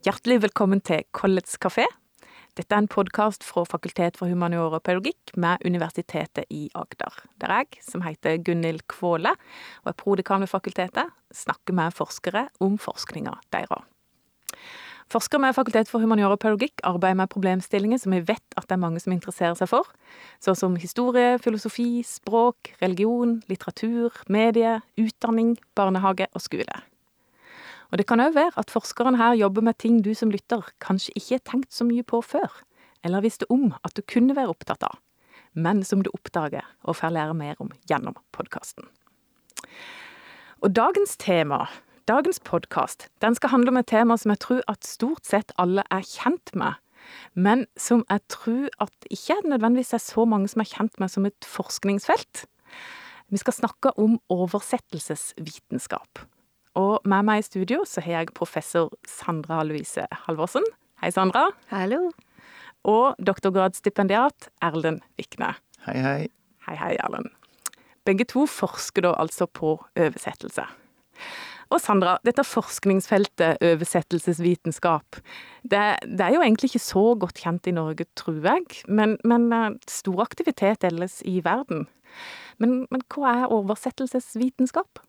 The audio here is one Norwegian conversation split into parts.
Hjertelig velkommen til Collets kafé. Dette er en podkast fra Fakultet for humaniora og pedagogikk med Universitetet i Agder. Der jeg, som heter Gunhild Kvåle og er prodekan ved fakultetet, snakker med forskere om forskninga deres. Forskere med Fakultet for humaniora og pedagogikk arbeider med problemstillinger som vi vet at det er mange som interesserer seg for, såsom som historie, filosofi, språk, religion, litteratur, medie, utdanning, barnehage og skole. Og det kan òg være at forskeren her jobber med ting du som lytter kanskje ikke har tenkt så mye på før, eller visste om at du kunne være opptatt av, men som du oppdager og får lære mer om gjennom podkasten. Og dagens tema Dagens podkast skal handle om et tema som jeg tror at stort sett alle er kjent med, men som jeg tror at ikke nødvendigvis er så mange som er kjent med som et forskningsfelt. Vi skal snakke om oversettelsesvitenskap. Og med meg i studio så har jeg professor Sandra Louise Halvorsen. Hei, Sandra. Hallo. Og doktorgradsstipendiat Erlend Vikne. Hei, hei. Hei, hei, Erlend. Begge to forsker da altså på oversettelse. Og Sandra, dette forskningsfeltet oversettelsesvitenskap, det, det, er jo egentlig ikke så godt kjent i Norge, tror jeg, men, men stor aktivitet ellers i verden. Men, men hva er oversettelsesvitenskap?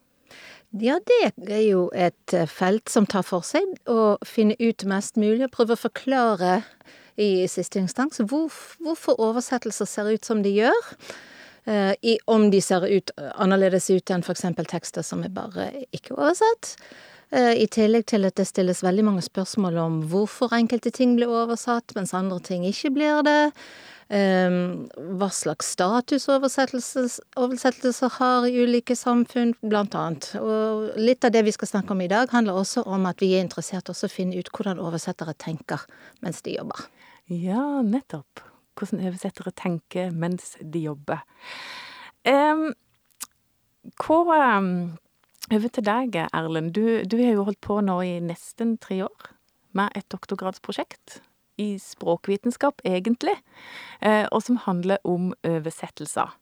Ja, det er jo et felt som tar for seg å finne ut mest mulig og prøve å forklare i siste instans hvor, hvorfor oversettelser ser ut som de gjør. Eh, i, om de ser ut annerledes ut enn f.eks. tekster som er bare ikke oversatt. Eh, I tillegg til at det stilles veldig mange spørsmål om hvorfor enkelte ting blir oversatt, mens andre ting ikke blir det. Eh, hva slags status oversettelser har i ulike samfunn, blant annet. Litt av det vi skal snakke om i dag, handler også om at vi er interessert i å finne ut hvordan oversettere tenker mens de jobber. Ja, nettopp hvordan oversettere tenker mens de jobber. Um, hva um, Over til deg, Erlend. Du, du, har jo holdt på nå i nesten tre år med et doktorgradsprosjekt i språkvitenskap, egentlig, uh, og som handler om oversettelser.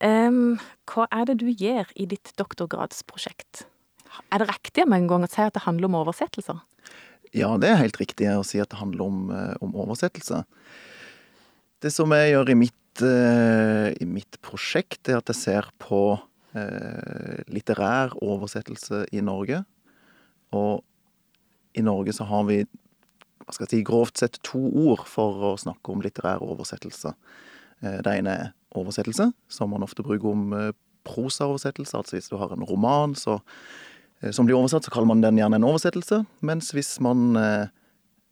Hva er det du gjør i ditt doktorgradsprosjekt? Er det riktig med en gang å si at det handler om oversettelser? Ja, det er helt riktig å si at det handler om, uh, om oversettelse. Det som jeg gjør i mitt, uh, i mitt prosjekt, er at jeg ser på litterær oversettelse i Norge. Og i Norge så har vi hva skal si, grovt sett to ord for å snakke om litterær oversettelse. Uh, det ene er oversettelse, som man ofte bruker om prosaoversettelse. Altså hvis du har en roman så, som blir oversatt, så kaller man den gjerne en oversettelse. Mens hvis man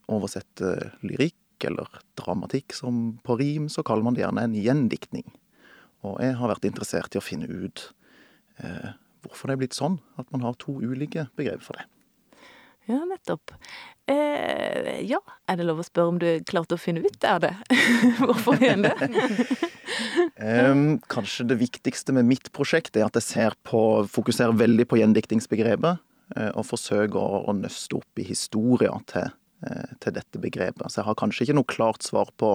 oversetter lyrikk eller dramatikk som på rim, så kaller man det gjerne en gjendiktning. Og jeg har vært interessert i å finne ut eh, hvorfor det er blitt sånn at man har to ulike begreper for det. Ja, nettopp. Eh, ja, er det lov å spørre om du klarte å finne ut av det? hvorfor igjen det? um, kanskje det viktigste med mitt prosjekt er at jeg på, fokuserer veldig på gjendiktingsbegrepet. Eh, og forsøker å, nøste opp i historia til Eh, til dette begrepet. Så jeg har kanskje ikke noe klart svar på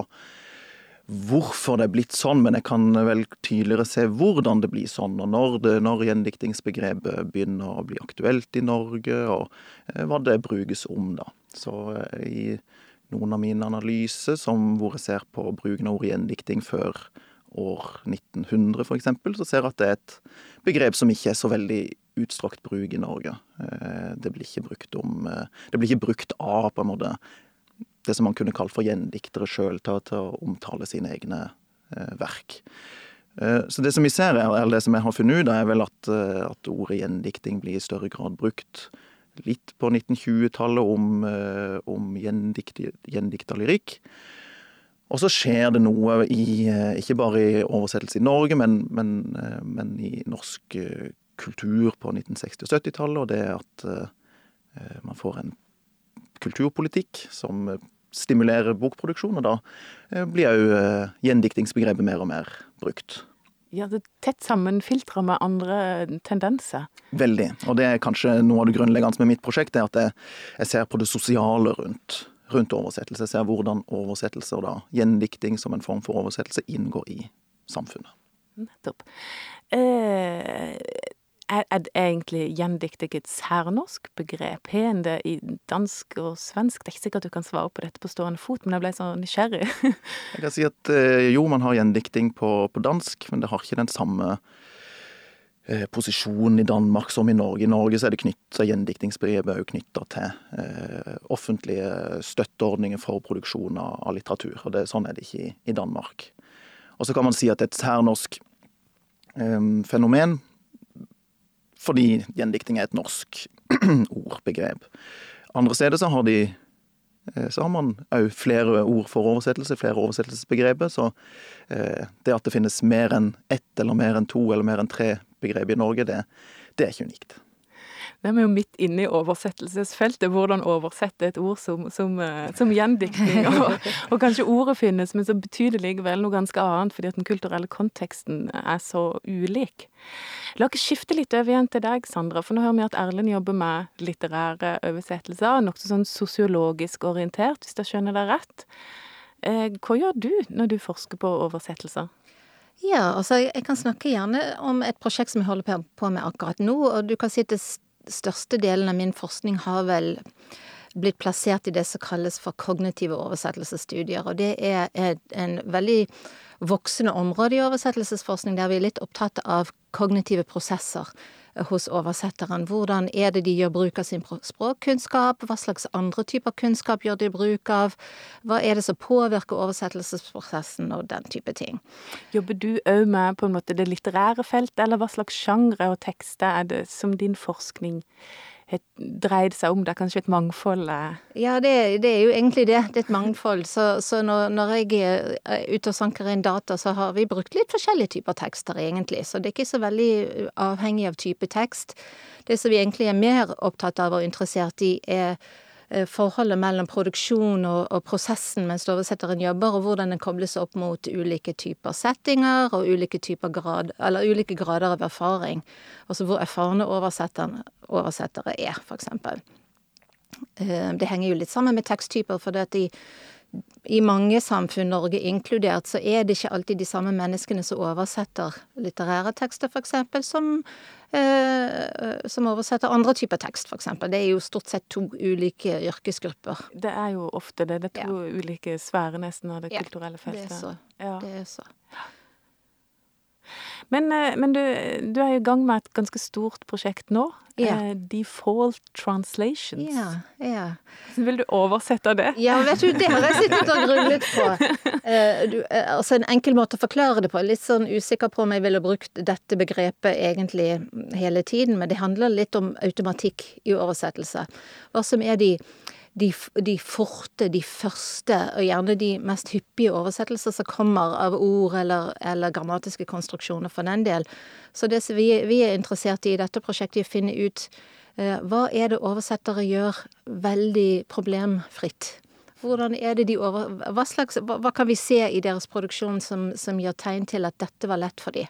hvorfor det er blitt sånn, men jeg kan vel tydeligere se hvordan det blir sånn, og når, det, når gjendiktingsbegrepet begynner å bli aktuelt i Norge, og eh, hva det brukes om, da. Så eh, i noen av mine analyser, som, hvor jeg ser på bruken av ord gjendikting før år 1900 f.eks., så ser jeg at det er et begrep som ikke er så veldig utstrakt bruk i Norge. Eh, det blir ikke brukt om Det blir ikke brukt av på en måte det som man kunne kalt for gjendiktere sjøl, til, til, å omtale sine egne eh, verk. Så det som vi ser, eller det som jeg har funnet ut, er vel at, at ordet gjendikting blir i større grad brukt litt på 1920-tallet om, om gjendikta lyrikk. Og så skjer det noe i, ikke bare i oversettelse i Norge, men, men, men i norsk kultur på 1960- og 70-tallet, og det er at man får en kulturpolitikk som stimulerer bokproduksjon, og da uh, blir òg uh, gjendiktingsbegrepet mer og mer brukt. Ja, det er tett sammenfiltra med andre tendenser. Veldig. Og det er kanskje noe av det grunnleggende med mitt prosjekt, er at jeg, jeg ser på det sosiale rundt, rundt oversettelse. Jeg ser hvordan oversettelse, og da gjendikting som en form for oversettelse, inngår i samfunnet. Nettopp. Eh, er, er det egentlig gjendiktet et særnorsk begrep? Har det i dansk og svensk? Det er ikke sikkert du kan svare på dette på stående fot, men jeg ble så nysgjerrig. Jeg kan si at eh, jo, man har gjendikting på, på dansk, men det har ikke den samme eh, posisjonen i Danmark som i Norge. I Norge så er det knytta knytta til eh, offentlige støtteordninger for produksjon av, litteratur. og det, Sånn er det ikke i, i Danmark. Og så kan man si at et særnorsk eh, fenomen fordi gjendikting er et norsk ordbegrep. Andre steder så har de eh, så har man òg flere ord for oversettelse, flere oversettelsesbegreper. Så eh, det at det finnes mer enn ett eller mer enn to eller mer enn tre begrep i Norge, det, det er ikke unikt. Vi er jo midt inne i oversettelsesfeltet. Hvordan oversette et ord som, som, eh, som gjendiktning. Og, og, kanskje ordet finnes, men så betyr det likevel noe ganske annet fordi at den kulturelle konteksten er så ulik. La oss skifte litt over igjen til deg, Sandra, for nå hører vi at Erlend jobber med litterære oversettelser. Nokså sånn sosiologisk orientert, hvis jeg skjønner det rett. Eh, hva gjør du når du forsker på oversettelser? Ja, altså jeg kan snakke gjerne om et prosjekt som jeg holder på med akkurat nå. Og du kan si det største delen av min forskning har vel blitt plassert i det som kalles for kognitive oversettelsesstudier. Og det er en veldig voksende område i oversettelsesforskning der vi er litt opptatt av kognitive prosesser hos oversetteren. Hvordan er det de gjør bruk av sin språkkunnskap? Hva slags andre typer kunnskap gjør de bruk av? Hva er det som påvirker oversettelsesprosessen, og den type ting. Jobber du òg med på en måte det litterære feltet, eller hva slags sjangre og tekster er det som din forskning dreid seg om? Det er kanskje et mangfold? Eh? Ja, det, det, er jo egentlig det. Det er et mangfold. Så, så når, når, jeg er ute og sanker inn data, så har vi brukt litt forskjellige typer tekster, egentlig. Så det er ikke så veldig avhengig av type tekst. Det som vi egentlig er mer opptatt av og interessert i, er Eh, forholdet mellom produksjon og, og prosessen mens oversetteren jobber, og hvordan den kobles opp mot ulike typer settinger og ulike, typer grad, eller ulike grader av erfaring. Altså hvor erfarne oversettere er, eksempel. Eh, det henger jo litt sammen med teksttyper, for det at de i mange samfunn, Norge inkludert, så er det ikke alltid de samme menneskene som oversetter litterære tekster, f.eks., som, eh, som oversetter andre typer tekst, f.eks. Det er jo stort sett to ulike yrkesgrupper. Det er jo ofte det. Det er to ja. ulike sfærer nesten av det kulturelle feltet. Det er så. Ja. Det er så. Men, eh, men du, du, er i gang med et ganske stort prosjekt nå. Eh, default Translations. Ja, ja. yeah. vil du oversette det? Ja, vet du, det har jeg sittet og grunnet på. Uh, du, uh, altså En enkel måte å forklare det på. Litt sånn usikker på om jeg ville brukt dette begrepet egentlig hele tiden, men det handler litt om automatikk i oversettelse. Hva som er de de, de, forte, de første, og gjerne de mest hyppige oversettelser som kommer av ord eller, eller grammatiske konstruksjoner for den del. Så det vi, vi, er interessert i i dette prosjektet, er å finne ut eh, hva er det oversettere gjør veldig problemfritt. Hvordan er det de over... Hva, slags, hva, hva kan vi se i deres produksjon som, som gjør tegn til at dette var lett for dem?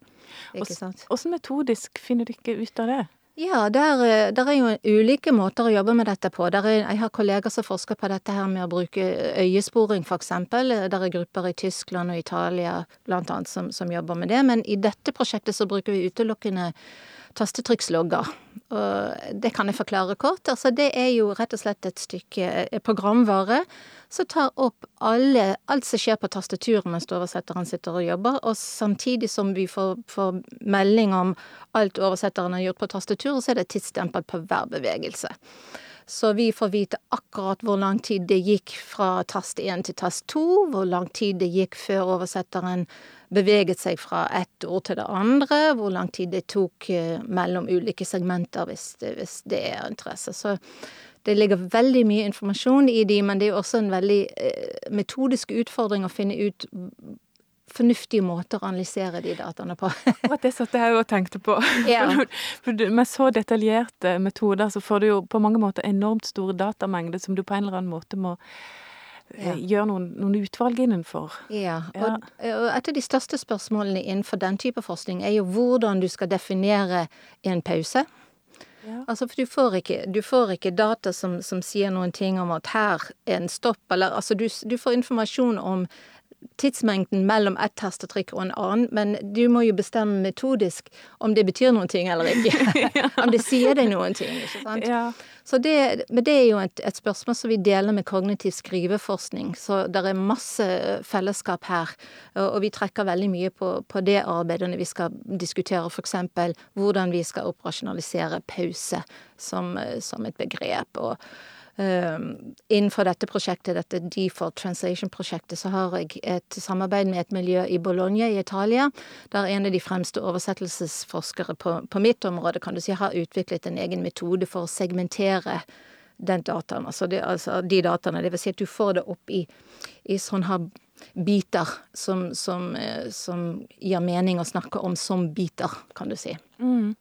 Åssen metodisk finner dere ut av det? Ja, der, eh, der, er jo ulike måter å jobbe med dette på. Er, jeg har kolleger som forsker på dette her med å bruke øyesporing, for eksempel. Der er grupper i Tyskland og Italia annet som, som jobber med det. Men i dette prosjektet så bruker vi utelukkende tastetrykklogger. Og det kan jeg forklare kort. Altså, det er jo rett og slett et stykke eh, programvare som tar opp alle, alt som skjer på tastaturet mens oversetteren sitter og jobber, og samtidig som vi får, får melding om alt oversetteren har gjort på tastaturet, så er det tidsstempel på hver bevegelse. Så vi får vite akkurat hvor lang tid det gikk fra tast 1 til tast 2, hvor lang tid det gikk før oversetteren beveget seg fra ett ord til det andre, hvor lang tid det tok eh, mellom ulike segmenter, hvis hvis det er interesse. Så det ligger veldig mye informasjon i de, men det er også en veldig eh, metodisk utfordring å finne ut fornuftige måter å analysere de dataene på. Akkurat det satt jeg og tenkte på. Yeah. For med så detaljerte metoder så får du jo på mange måter enormt store datamengder som du på en eller annen måte må ja. gjøre noen, noen, utvalg innenfor. Ja, og, og et av de største spørsmålene innenfor den type forskning er jo hvordan du skal definere en pause. Ja. Altså, for du får ikke, du får ikke data som, som, sier noen ting om at her er en stopp, eller altså du, du får informasjon om tidsmengden mellom ett tastetrykk og en annen, men du må jo bestemme metodisk om det betyr noen ting eller ikke. om det sier deg noen ting, ikke sant. Ja. Så det, men det er jo et, et spørsmål som vi deler med kognitiv skriveforskning, så det er masse fellesskap her. Og, og vi trekker veldig mye på, på det arbeidet når vi skal diskutere f.eks. hvordan vi skal operasjonalisere pause som, som et begrep. og innenfor dette prosjektet, dette Default Translation-prosjektet, så har jeg et samarbeid med et miljø i Bologna i Italia, der en av de fremste oversettelsesforskere på, på mitt område, kan du si, har utviklet en egen metode for å segmentere den dataen, altså, det, altså de dataene. Det vil si at du får det opp i, i sånn her biter som, som, eh, som, gir mening å snakke om som biter, kan du si. Mm.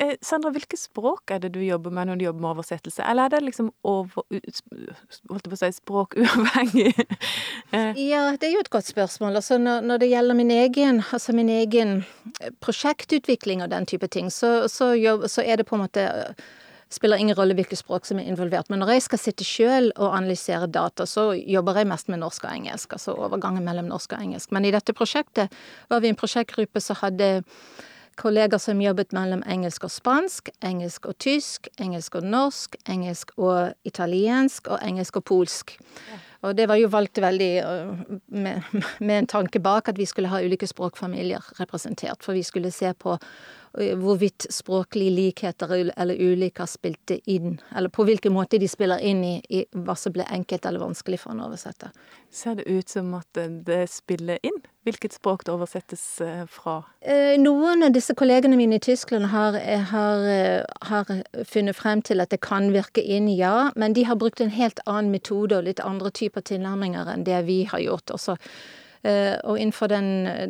Eh, Sandra, hvilke språk er det du jobber med når du jobber med oversettelse? Eller er det liksom over, holdt på å si, språkuavhengig? Eh. ja, det er jo et godt spørsmål. Altså når, når, det gjelder min egen, altså min egen prosjektutvikling og den type ting, så, så, jobb, så er det på en måte spiller ingen rolle hvilket språk som er involvert. Men når jeg skal sitte sjøl og analysere data, så jobber jeg mest med norsk og engelsk. Altså overgangen mellom norsk og engelsk. Men i dette prosjektet var vi en prosjektgruppe som hadde kollegaer som jobbet mellom engelsk og spansk, engelsk og tysk, engelsk og norsk, engelsk og italiensk og engelsk og polsk. Og det var jo valgt veldig med, med en tanke bak at vi skulle ha ulike språkfamilier representert. For vi skulle se på hvorvidt språklige likheter eller uliker spilte inn, eller på hvilken måte de spiller inn i, i hva som ble enkelt eller vanskelig for en oversetter. Ser det ut som at det spiller inn? Hvilket språk det oversettes eh, fra? Eh, noen av disse kollegene mine i Tyskland har, eh, har, har, funnet frem til at det kan virke inn, ja, men de har brukt en helt annen metode og litt andre typer tilnærminger enn det vi har gjort. Også Eh, og innenfor den,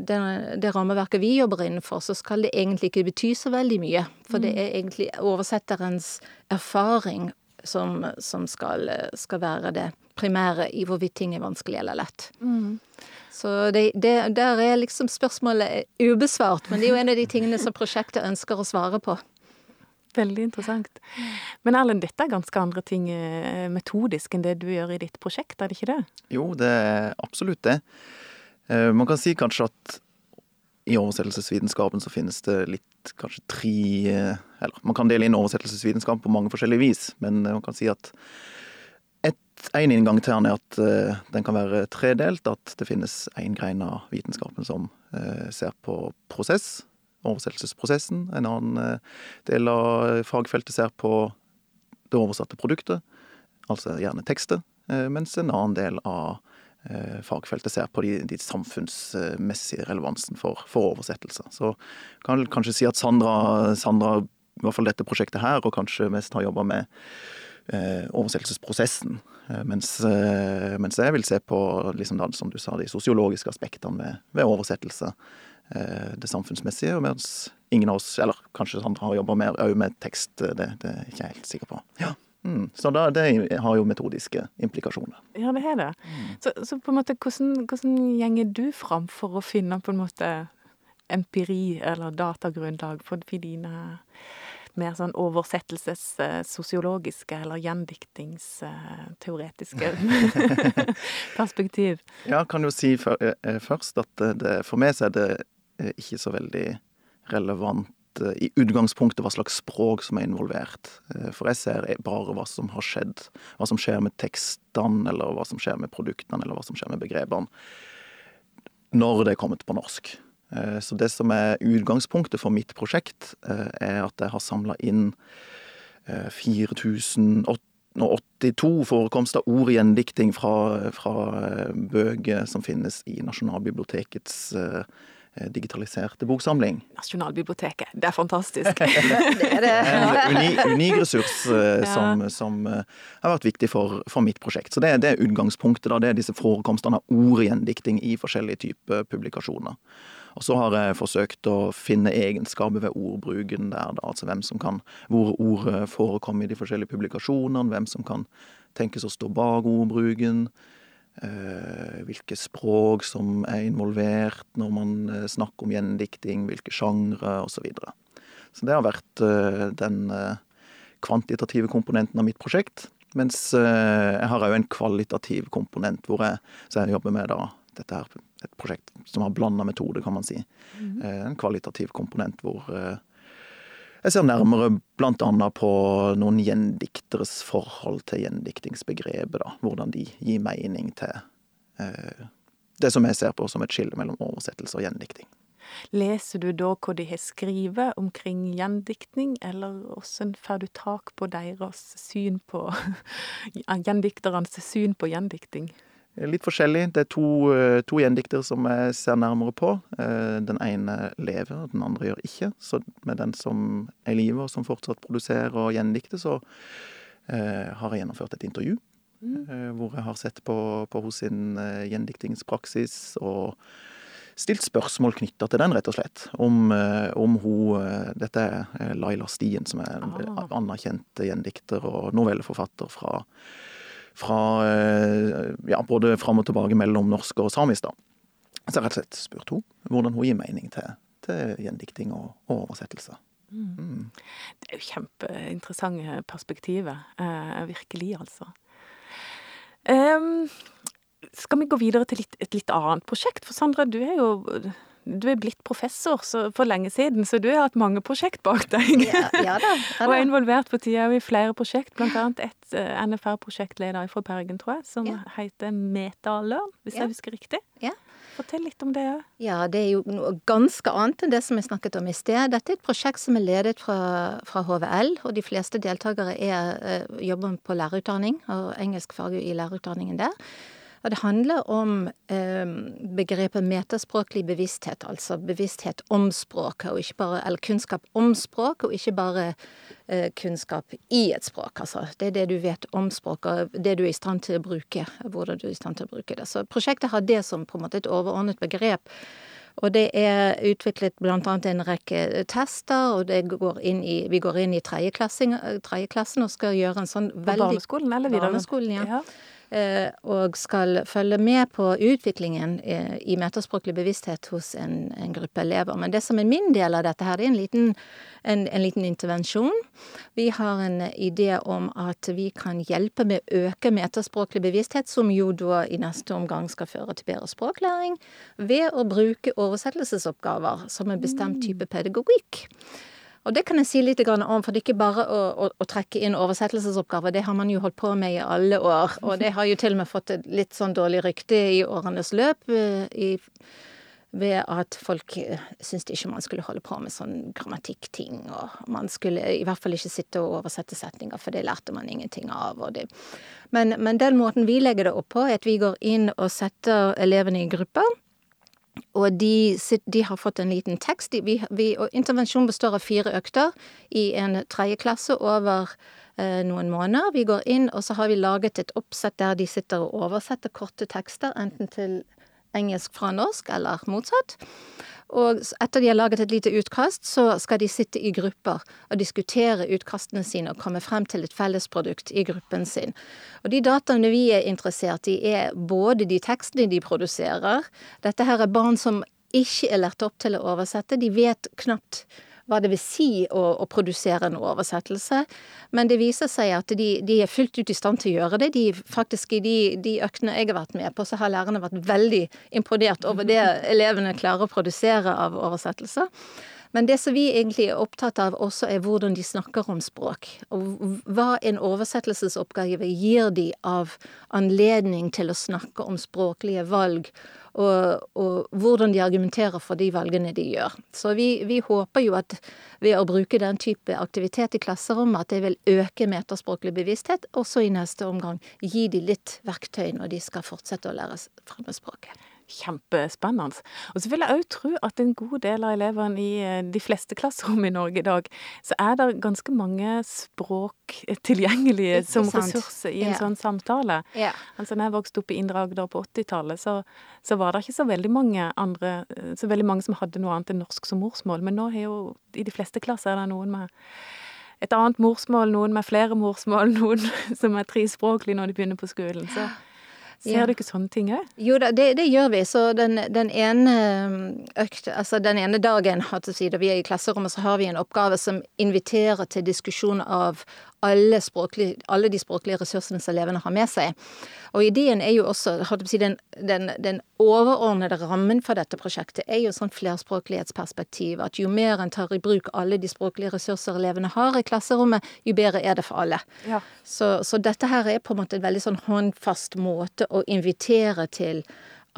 den, det rammeverket vi jobber innenfor, så skal det egentlig ikke bety så veldig mye. For det mm. er egentlig oversetterens erfaring som, som skal, skal, være det primære i hvorvidt ting er vanskelig eller lett. Mm. Så det, det, der er liksom spørsmålet ubesvart, men det er jo en av de tingene som prosjektet ønsker å svare på. Veldig interessant. Men Erlend, dette er ganske andre ting eh, metodisk enn det du gjør i ditt prosjekt, er det ikke det? Jo, det er absolutt det. Eh, man kan si kanskje at i oversettelsesvitenskapen så finnes det litt kanskje tre eh, Eller man kan dele inn oversettelsesvitenskap på mange forskjellige vis, men man kan si at en inngang til den er at den kan være tredelt. At det finnes én grein av vitenskapen som ser på prosess, oversettelsesprosessen. En annen del av fagfeltet ser på det oversatte produktet, altså gjerne tekstet. mens en annen del av Eh, fagfeltet ser på de, de samfunnsmessige relevansen for, for oversettelser. Så kan kanskje si at Sandra, Sandra, i hvert fall dette prosjektet her, og kanskje mest har jobba med eh, oversettelsesprosessen. Eh, mens, eh, mens, jeg vil se på, liksom da, som du sa, de sosiologiske aspektene ved, ved oversettelse. Eh, det samfunnsmessige, mens ingen av oss, eller kanskje Sandra har jobba mer med tekst, det, det er jeg ikke helt sikker på. Ja. Mm. Så da, det har jo metodiske implikasjoner. Ja, det har det. Mm. Så, så, på en måte, hvordan, hvordan gjenger du fram for å finne på en måte empiri eller datagrunnlag for dine mer sånn oversettelsessosiologiske eller gjendiktingsteoretiske perspektiv? Ja, kan jo si for, først at det, for meg så er det eh, ikke så veldig relevant Eh, i utgangspunktet hva slags språk som er involvert. Eh, for jeg ser bare hva som har skjedd. Hva som skjer med tekstene, eller hva som skjer med produktene, eller hva som skjer med begrepene. Når det er kommet på norsk. Eh, så det som er utgangspunktet for mitt prosjekt, er at jeg har samla inn 4082 forekomster ord i gjendikting fra, fra bøker som finnes i Nasjonalbibliotekets Eh, digitaliserte boksamling. Nasjonalbiblioteket, det er fantastisk. det er det. En unik, unik ressurs ja. som, som, eh, har vært viktig for, for mitt prosjekt. Så det, det, er utgangspunktet. da, Det er disse forekomstene av ordgjendikting i forskjellige typer publikasjoner. Og så har jeg forsøkt å finne egenskaper ved ordbruken der, da, altså hvem som kan, hvor ord forekommer i de forskjellige publikasjonene, hvem som kan tenkes å stå bak ordbruken. Eh, hvilke språk som er involvert når man eh, snakker om gjendikting, hvilke sjangre osv. Så, videre. så det har vært eh, den kvantitative komponenten av mitt prosjekt. Mens jeg har òg en kvalitativ komponent, hvor jeg, jeg jobber med da, dette her, et prosjekt som har blanda metode, kan man si. Mm. En kvalitativ komponent hvor jeg ser nærmere bl.a. på noen gjendikteres forhold til gjendiktingsbegrepet. da, Hvordan de gir mening til eh, det som jeg ser på som et skille mellom oversettelse og gjendikting. Leser du da hva de har skrevet omkring gjendiktning, eller hvordan får du tak på deres syn på Gjendikternes syn på gjendikting? Litt forskjellig. Det er to, eh, to gjendiktere som jeg ser nærmere på. Eh, den ene lever, den andre gjør ikke. Så med den som er i live, og som fortsatt produserer og gjendikter, så eh, har jeg gjennomført et intervju. Mm. Eh, hvor jeg har sett på, på hos sin eh, gjendiktingspraksis og stilt spørsmål knytta til den, rett og slett. Om, eh, om hun Dette er Laila Stien, som er en ah. anerkjent gjendikter og novelleforfatter fra fra eh, ja, både fram og tilbake mellom norsk og samisk. da. Så rett og slett spurte hun hvordan hun gir mening til, til gjendikting og, og oversettelse. Mm. Det er jo kjempeinteressante perspektiver. Eh, virkelig, altså. Um, skal vi gå videre til litt, et litt annet prosjekt? For Sandra, du er jo du er blitt professor for lenge siden, så du har hatt mange prosjekt bak deg. Ja, ja da, ja da. og er involvert på tida i flere prosjekt, annet et uh, eh, NFR-prosjektleder fra Bergen, tror jeg, som ja. heter Metalørn, hvis jeg husker riktig. Ja. Fortell litt om det òg. Ja, det er jo noe ganske annet enn det som jeg snakket om i sted. Dette er et prosjekt som er ledet fra, fra HVL, og de fleste deltakere er, uh, jobber på lærerutdanning, og engelskfag i lærerutdanningen der. Og det handler om eh, begrepet metaspråklig bevissthet, altså bevissthet om språket, og ikke bare, eller kunnskap om språk, og ikke bare eh, kunnskap i et språk. Altså det er det du vet om språket, det du er i stand til å bruke, hvordan du er i stand til å bruke det. Så prosjektet har det som på en måte et overordnet begrep. Og det er utviklet bl.a. en rekke tester, og går i, vi går inn i tredjeklassen og skal gjøre en sånn veldig På barneskolen eller videregående? Barneskolen, ja. ja. Eh, og skal følge med på utviklingen eh, i metaspråklig bevissthet hos en, en, gruppe elever. Men det som er min del av dette her, det er en liten, en, en liten intervensjon. Vi har en idé om at vi kan hjelpe med å øke metaspråklig bevissthet, som jo da i neste omgang skal føre til bedre språklæring, ved å bruke oversettelsesoppgaver som en bestemt type pedagogikk. Og det kan jeg si litt om, for det er ikke bare å, å, å, trekke inn oversettelsesoppgaver. Det har man jo holdt på med i alle år, og det har jo til og med fått et litt sånn dårlig rykte i årenes løp. Eh, I, ved at folk eh, syntes ikke man skulle holde på med sånn grammatikkting, og man skulle i hvert fall ikke sitte og oversette setninger, for det lærte man ingenting av. Men, men den måten vi legger det opp på, er at vi går inn og setter elevene i grupper. Og de, de, har fått en liten tekst. Vi, vi, og intervensjonen består av fire økter i en tredje klasse over eh, noen måneder. Vi går inn, og så har vi laget et oppsett der de sitter og oversetter korte tekster, enten til engelsk fra norsk eller motsatt. Og etter de har laget et lite utkast, så skal de sitte i grupper og diskutere utkastene sine og komme frem til et fellesprodukt i gruppen sin. Og de dataene vi er interessert i, er både de tekstene de produserer Dette her er barn som ikke er lært opp til å oversette. De vet knapt hva det vil si å, å, produsere en oversettelse. Men det viser seg at de, de, er fullt ut i stand til å gjøre det. De, faktisk I de, de øktene jeg har vært med på, så har lærerne vært veldig imponert over det elevene klarer å produsere av oversettelser. Men det som vi egentlig er opptatt av også, er hvordan de snakker om språk. Og hva en oversettelsesoppgave gir de av anledning til å snakke om språklige valg og, og, hvordan de argumenterer for de valgene de gjør. Så vi, vi, håper jo at ved å bruke den type aktivitet i klasserommet, at det vil øke metaspråklig bevissthet, og så i neste omgang gi de litt verktøy når de skal fortsette å lære fremmedspråket kjempespennende. Og så vil jeg òg tro at en god del av elevene i eh, de fleste klasserom i Norge i dag, så er det ganske mange språk tilgjengelige som ressurser i en ja. sånn samtale. Ja. Altså når jeg vokste opp i Indre Agder på 80-tallet, så, så, var det ikke så veldig mange andre eh, Så veldig mange som hadde noe annet enn norsk som morsmål. Men nå har jo i de fleste klasser er det noen med et annet morsmål, noen med flere morsmål, noen som er trespråklige når de begynner på skolen. Så Ser ja. du ikke sånne ting òg? Jo da, det, det, gjør vi. Så den, den ene um, økt, altså den ene dagen si, da vi er i klasserommet, så har vi en oppgave som inviterer til diskusjon av alle, alle de språklige ressursene som elevene har med seg. Og ideen er jo også den, den, den, overordnede rammen for dette prosjektet er jo sånn flerspråklighetsperspektiv. At jo mer en tar i bruk alle de språklige ressurser elevene har i klasserommet, jo bedre er det for alle. Ja. Så, så, dette her er på en måte en veldig sånn håndfast måte å invitere til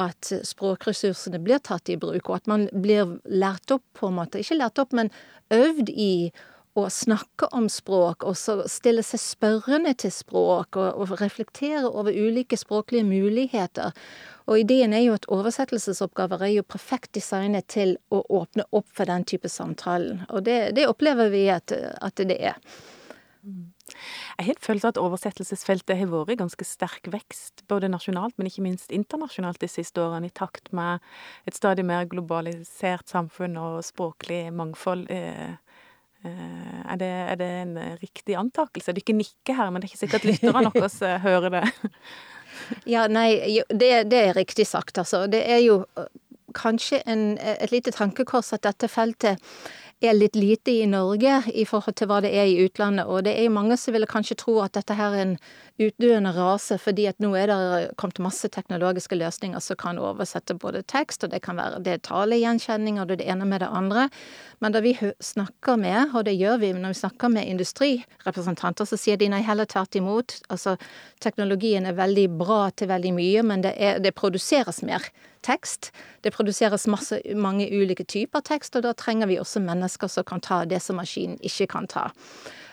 at språkressursene blir tatt i bruk, og at man blir lært opp, på en måte. Ikke lært opp, men øvd i å snakke om språk, og stille seg spørrende til språk, og, og reflektere over ulike språklige muligheter. Og ideen er jo at oversettelsesoppgaver er jo perfekt designet til å åpne opp for den type samtalen. Og det, det opplever vi at, at det er. Jeg har følelse at oversettelsesfeltet har vært i ganske sterk vekst, både nasjonalt, men ikke minst internasjonalt de siste årene, i takt med et stadig mer globalisert samfunn og språklig mangfold. Eh, er det, er det en riktig antakelse? Dere nikker her, men det er ikke sikkert lytterne våre hører det. Ja, nei, det, det, er riktig sagt, altså. Det er jo kanskje en, et lite tankekors at dette feltet er litt lite i Norge i forhold til hva det er i utlandet. Og det er jo mange som ville kanskje tro at dette her er en utdøende rase, fordi at nå er det kommet masse teknologiske løsninger som kan oversette både tekst, og det kan være det talegjenkjenning, og det det ene med det andre. Men da vi snakker med, og det gjør vi når vi snakker med industrirepresentanter, så sier de nei, heller tvert imot. Altså, teknologien er veldig bra til veldig mye, men det, er, det produseres mer tekst. Det produseres masse, mange ulike typer tekst, og da trenger vi også mennesker som kan ta det som maskinen ikke kan ta.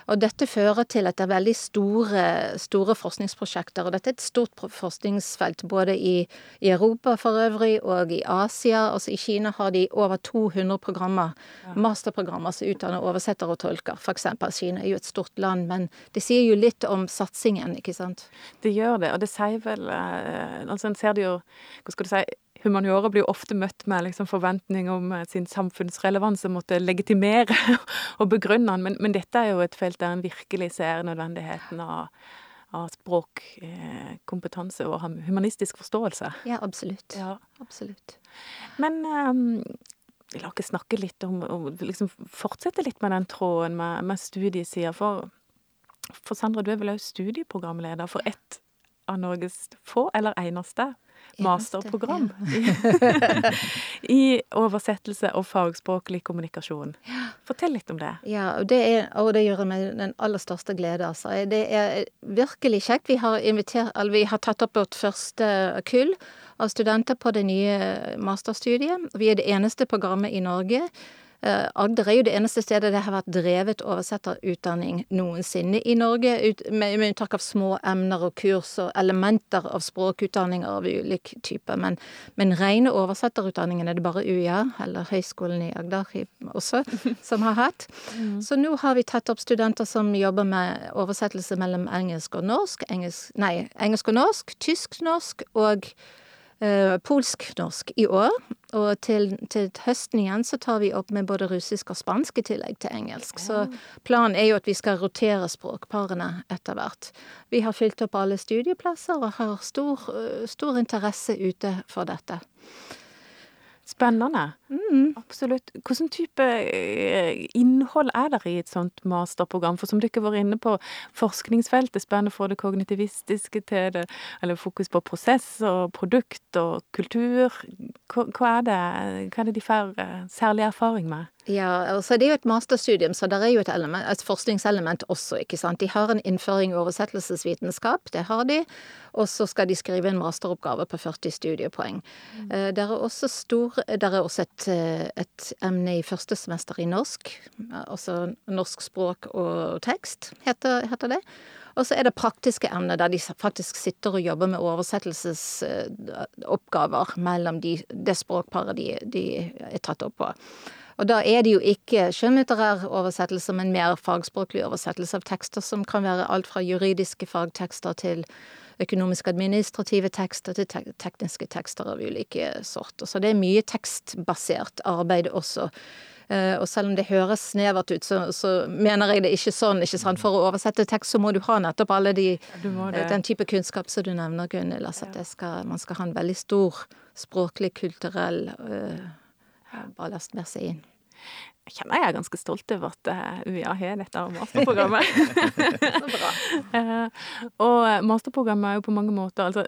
Og dette fører til at det er veldig store, store forskningsprosjekter. Og dette er et stort forskningsfelt både i, i, Europa for øvrig og i Asia. Altså i Kina har de over 200 programmer, masterprogrammer som utdanner oversetter og tolker. Eksempel. Kina er jo et stort land, men det sier jo litt om satsingen, ikke sant? Det gjør det, og det sier vel eh, Altså en ser det jo Hva skal du si humaniora blir jo ofte møtt med liksom forventning om eh, sin samfunnsrelevans og måtte legitimere og begrunne den, men, men, dette er jo et felt der en virkelig ser nødvendigheten av, av språkkompetanse eh, og humanistisk forståelse. Ja, absolutt. Ja. Absolutt. Men um, la oss snakke litt om, om liksom Fortsette litt med den tråden med, med studiesida. For, for Sandra, du er vel også studieprogramleder for ett av Norges få, eller eneste, masterprogram i oversettelse og fagspråklig kommunikasjon. Fortell litt om det. Ja, og det, er, og det gjør jeg med den aller største glede, altså. Det er virkelig kjekt. Vi har, invitert, vi har tatt opp vårt første kull av studenter på det nye masterstudiet. Vi er det eneste programmet i Norge Agder er jo det eneste stedet det har vært drevet oversetterutdanning noensinne i Norge, med, med unntak av små emner og kurs og elementer av språkutdanninger av ulik type. Men, men rene oversetterutdanningen er det bare UiA, eller Høgskolen i Agder også, som har hatt. Mm. Så nå har vi tatt opp studenter som jobber med oversettelse mellom engelsk og norsk, engelsk, nei, engelsk og norsk, tysk-norsk og Eh, polsk-norsk i år. Og til, til, høsten igjen så tar vi opp med både russisk og spansk i tillegg til engelsk. Så planen er jo at vi skal rotere språkparene etter hvert. Vi har fylt opp alle studieplasser og har stor, eh, stor interesse ute for dette. Spennende. Mm. Absolutt. Hvilken type eh, innhold er det i et sånt masterprogram? For som dere var inne på, forskningsfeltet spenner fra det kognitivistiske til det, eller fokus på prosess og produkt og kultur. Hva, hva, er, det, hva er det de får eh, særlig erfaring med? Ja, altså det er jo et masterstudium, så det er jo et, element, et, forskningselement også, ikke sant. De har en innføring i oversettelsesvitenskap, det har de. Og så skal de skrive en masteroppgave på 40 studiepoeng. Mm. Eh, det er også, stor, det er også et, eh, et, emne i første semester i norsk. Altså norsk språk og tekst, heter, heter det. Og så er det praktiske emner der de faktisk sitter og jobber med oversettelsesoppgaver mellom de, det språkparet de, de er tatt opp på. Og da er det jo ikke skjønnlitterær oversettelse, men mer fagspråklig oversettelse av tekster som kan være alt fra juridiske fagtekster til økonomisk-administrative tekster til te tekniske tekster av ulike sorter. Så det er mye tekstbasert arbeid også. Uh, og selv om det høres snevert ut, så, så, mener jeg det ikke sånn. ikke sant? For å oversette tekst, så må du ha nettopp alle de, den type kunnskap som du nevner, Gunhild. Altså at skal, man skal ha en veldig stor språklig, kulturell uh, ballast mer seg inn. jeg kjenner jeg er ganske stolt over at eh, UiA har dette masterprogrammet. Så bra. Eh, og masterprogrammet er jo på mange måter altså,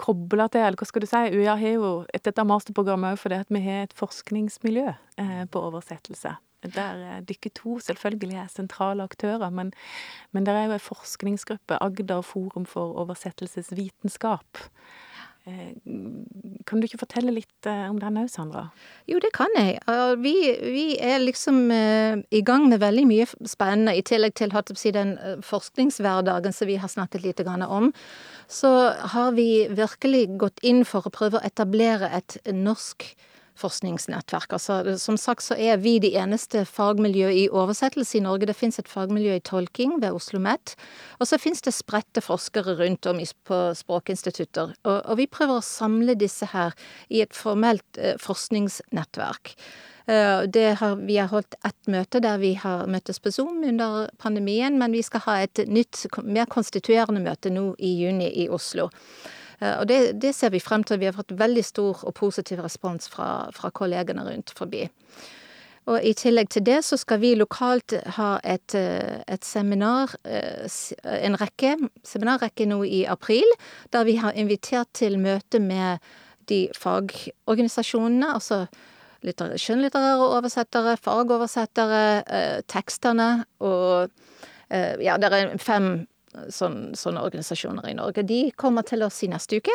kobla til, eller hva skal du si, UiA har jo et, dette masterprogrammet òg fordi at vi har et forskningsmiljø eh, på oversettelse. Der dykker to selvfølgelig er sentrale aktører, men, men det er jo en forskningsgruppe, Agder forum for oversettelsesvitenskap. Eh, Kan du ikke fortelle litt eh, om den òg, Sandra? Jo, det kan jeg. Vi, vi er liksom eh, i gang med veldig mye spennende, i tillegg til den forskningshverdagen som vi har snakket litt grann om. Så har vi virkelig gått inn for å prøve å etablere et norsk forskningsnettverk. Altså, som sagt så er vi de eneste fagmiljø i oversettelse i Norge. Det fins et fagmiljø i tolking ved Oslo OsloMet. Og så fins det spredte forskere rundt om på språkinstitutter. Og, og, vi prøver å samle disse her i et formelt eh, forskningsnettverk. Uh, har, vi har holdt ett møte der vi har møttes på Zoom under pandemien, men vi skal ha et nytt, mer konstituerende møte nå i juni i Oslo. Eh, og det, det, ser vi frem til. Vi har fått veldig stor og positiv respons fra, fra kollegene rundt forbi. Og i tillegg til det så skal vi lokalt ha et, eh, et seminar, eh, en rekke, seminarrekke nå i april, der vi har invitert til møte med de fagorganisasjonene, altså skjønnlitterære oversettere, fagoversettere, teksterne og ja, det er fem sånn, sånne organisasjoner i Norge. De kommer til oss i neste uke,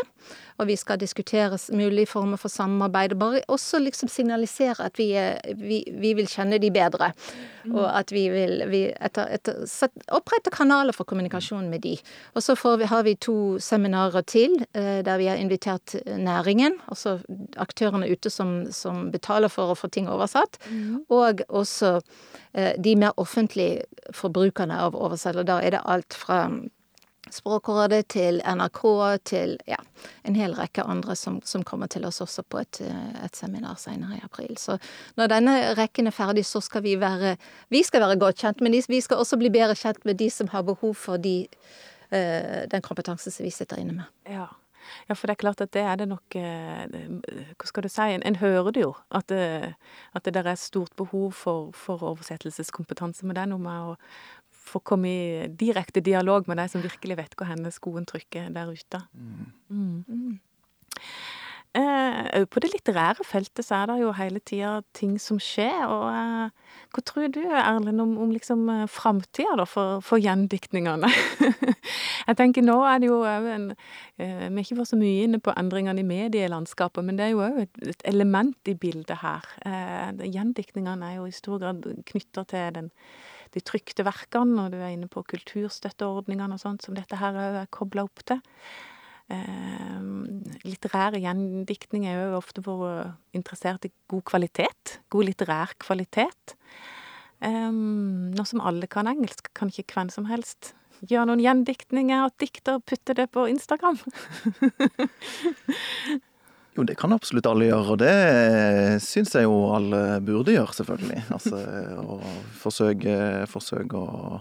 og vi skal diskutere mulige former for samarbeid. Bare også liksom signalisere at vi, vi, vi vil kjenne de bedre, mm. og at vi vil vi etter, etter, opprette kanaler for kommunikasjon med de. Og så vi, har vi to seminarer til, eh, der vi har invitert næringen, altså aktørene ute som, som betaler for å få ting oversatt, mm. og også eh, de mer offentlige forbrukerne av oversettelse. Da er det alt fra Språkrådet, til NRK, til ja, en hel rekke andre som, som kommer til oss også på et, et, seminar senere i april. Så når denne rekken er ferdig, så skal vi være Vi skal være godt kjent, men vi skal også bli bedre kjent med de som har behov for de, uh, den kompetansen som vi sitter inne med. Ja. Ja, for det er klart at det er det nok eh, Hva skal du si? En, en hører det jo. At det, at det der er stort behov for, for oversettelseskompetanse. Men det er noe med å, få komme i direkte dialog med de som virkelig vet hvor henne skoen trykker der ute. Mm. Mm. Eh, på det litterære feltet så er det jo hele tida ting som skjer. og eh, Hva tror du, Erlend, om, om liksom eh, framtida for, for gjendiktningene? jeg tenker nå er det jo en eh, Vi har ikke vært så mye inne på endringene i medielandskapet, men det er jo òg et, et, element i bildet her. Eh, gjendiktningene er jo i stor grad knytta til den de trykte verkene, og du er inne på kulturstøtteordningene og sånt, som dette her er kobla opp til. Eh, litterære gjendiktning er jo ofte vært interessert i god kvalitet. God litterær kvalitet. Eh, nå som alle kan engelsk, kan ikke hvem som helst gjøre noen gjendiktninger og dikter og putte det på Instagram. Jo, det kan absolutt alle gjøre, og det syns jeg jo alle burde gjøre, selvfølgelig. Altså å forsøke, forsøke å,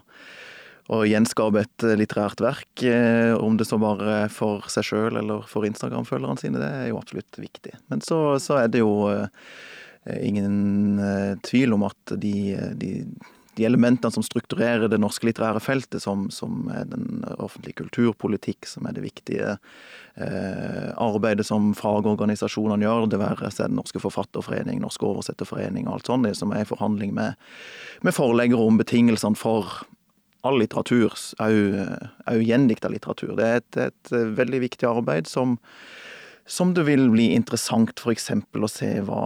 å gjenskape et litterært verk, eh, om det så bare for seg sjøl eller for Instagram-følgerne sine, det er jo absolutt viktig. Men så, så er det jo eh, ingen eh, tvil om at de, de de elementene som strukturerer det norske litterære feltet, som, som er den offentlige kulturpolitikk, som er det viktige eh, arbeidet som fagorganisasjonene gjør, det være seg Den norske forfatterforening, Norsk oversetterforening og alt sånt, det som er i forhandling med, med forleggere om betingelsene for all litteratur, òg gjendikta litteratur. Det er et, et, veldig viktig arbeid som, som det vil bli interessant f.eks. å se hva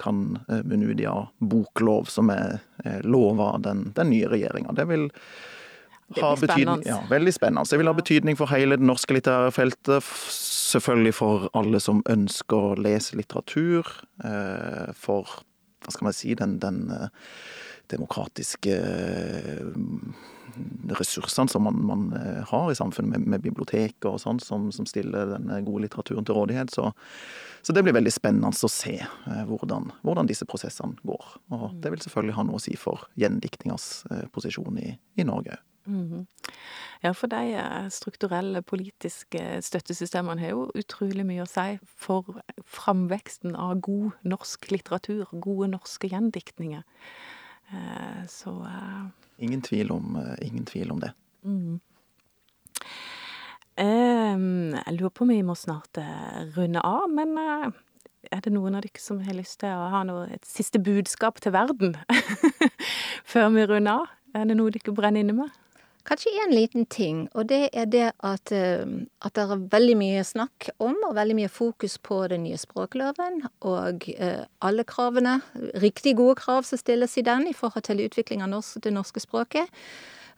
kan munne ut i av boklov, som er lova den, den nye regjeringa. Det vil ha betydning Ja, veldig spennende. Det vil ha betydning for hele det norske litterære feltet. Selvfølgelig for alle som ønsker å lese litteratur. Eh, for, hva skal man si, den, den eh, demokratiske ressursene som man, man har i samfunnet, med, med biblioteker og sånn, som, som, stiller denne gode litteraturen til rådighet. Så, så det blir veldig spennende å se eh, hvordan, hvordan, disse prosessene går. Og det vil selvfølgelig ha noe å si for gjendiktningas eh, posisjon i, i Norge. Mhm. Ja, for de eh, strukturelle politiske støttesystemene har jo utrolig mye å si for framveksten av god norsk litteratur, gode norske gjendiktninger. Eh, Så eh, Ingen tvil om, eh, ingen tvil om det. Mm. Jeg lurer på om vi må snart runde av, men er det noen av dere som har lyst til å ha noe, et siste budskap til verden før vi runder av? Er det noe dere brenner inne med? Kanskje én liten ting, og det er det at, eh, at det er veldig mye snakk om og veldig mye fokus på den nye språkloven og eh, alle kravene, riktig gode krav som stilles i den i forhold til utvikling av norsk, det norske språket.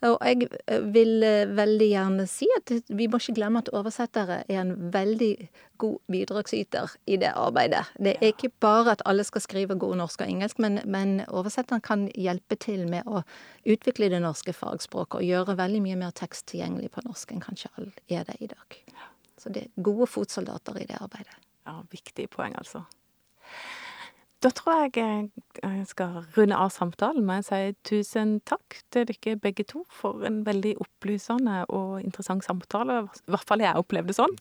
Og jeg eh, vil eh, veldig gjerne si at vi må ikke glemme at oversettere er en veldig god bidragsyter i det arbeidet. Det er ikke bare at alle skal skrive god norsk og engelsk, men, men oversetteren kan hjelpe til med å utvikle det norske fagspråket og gjøre veldig mye mer tekst tilgjengelig på norsk enn kanskje alle er det i dag. Så det er gode fotsoldater i det arbeidet. Ja, viktig poeng, altså. Da tror jeg jeg skal runde av samtalen med å si tusen takk til dere begge to for en veldig opplysende og interessant samtale, i hvert fall jeg opplevde sånn,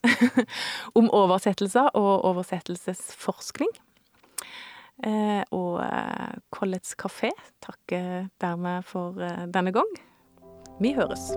om oversettelser og oversettelsesforskning. Eh, og eh, Collets kafé takker dermed for eh, denne gang. Vi høres.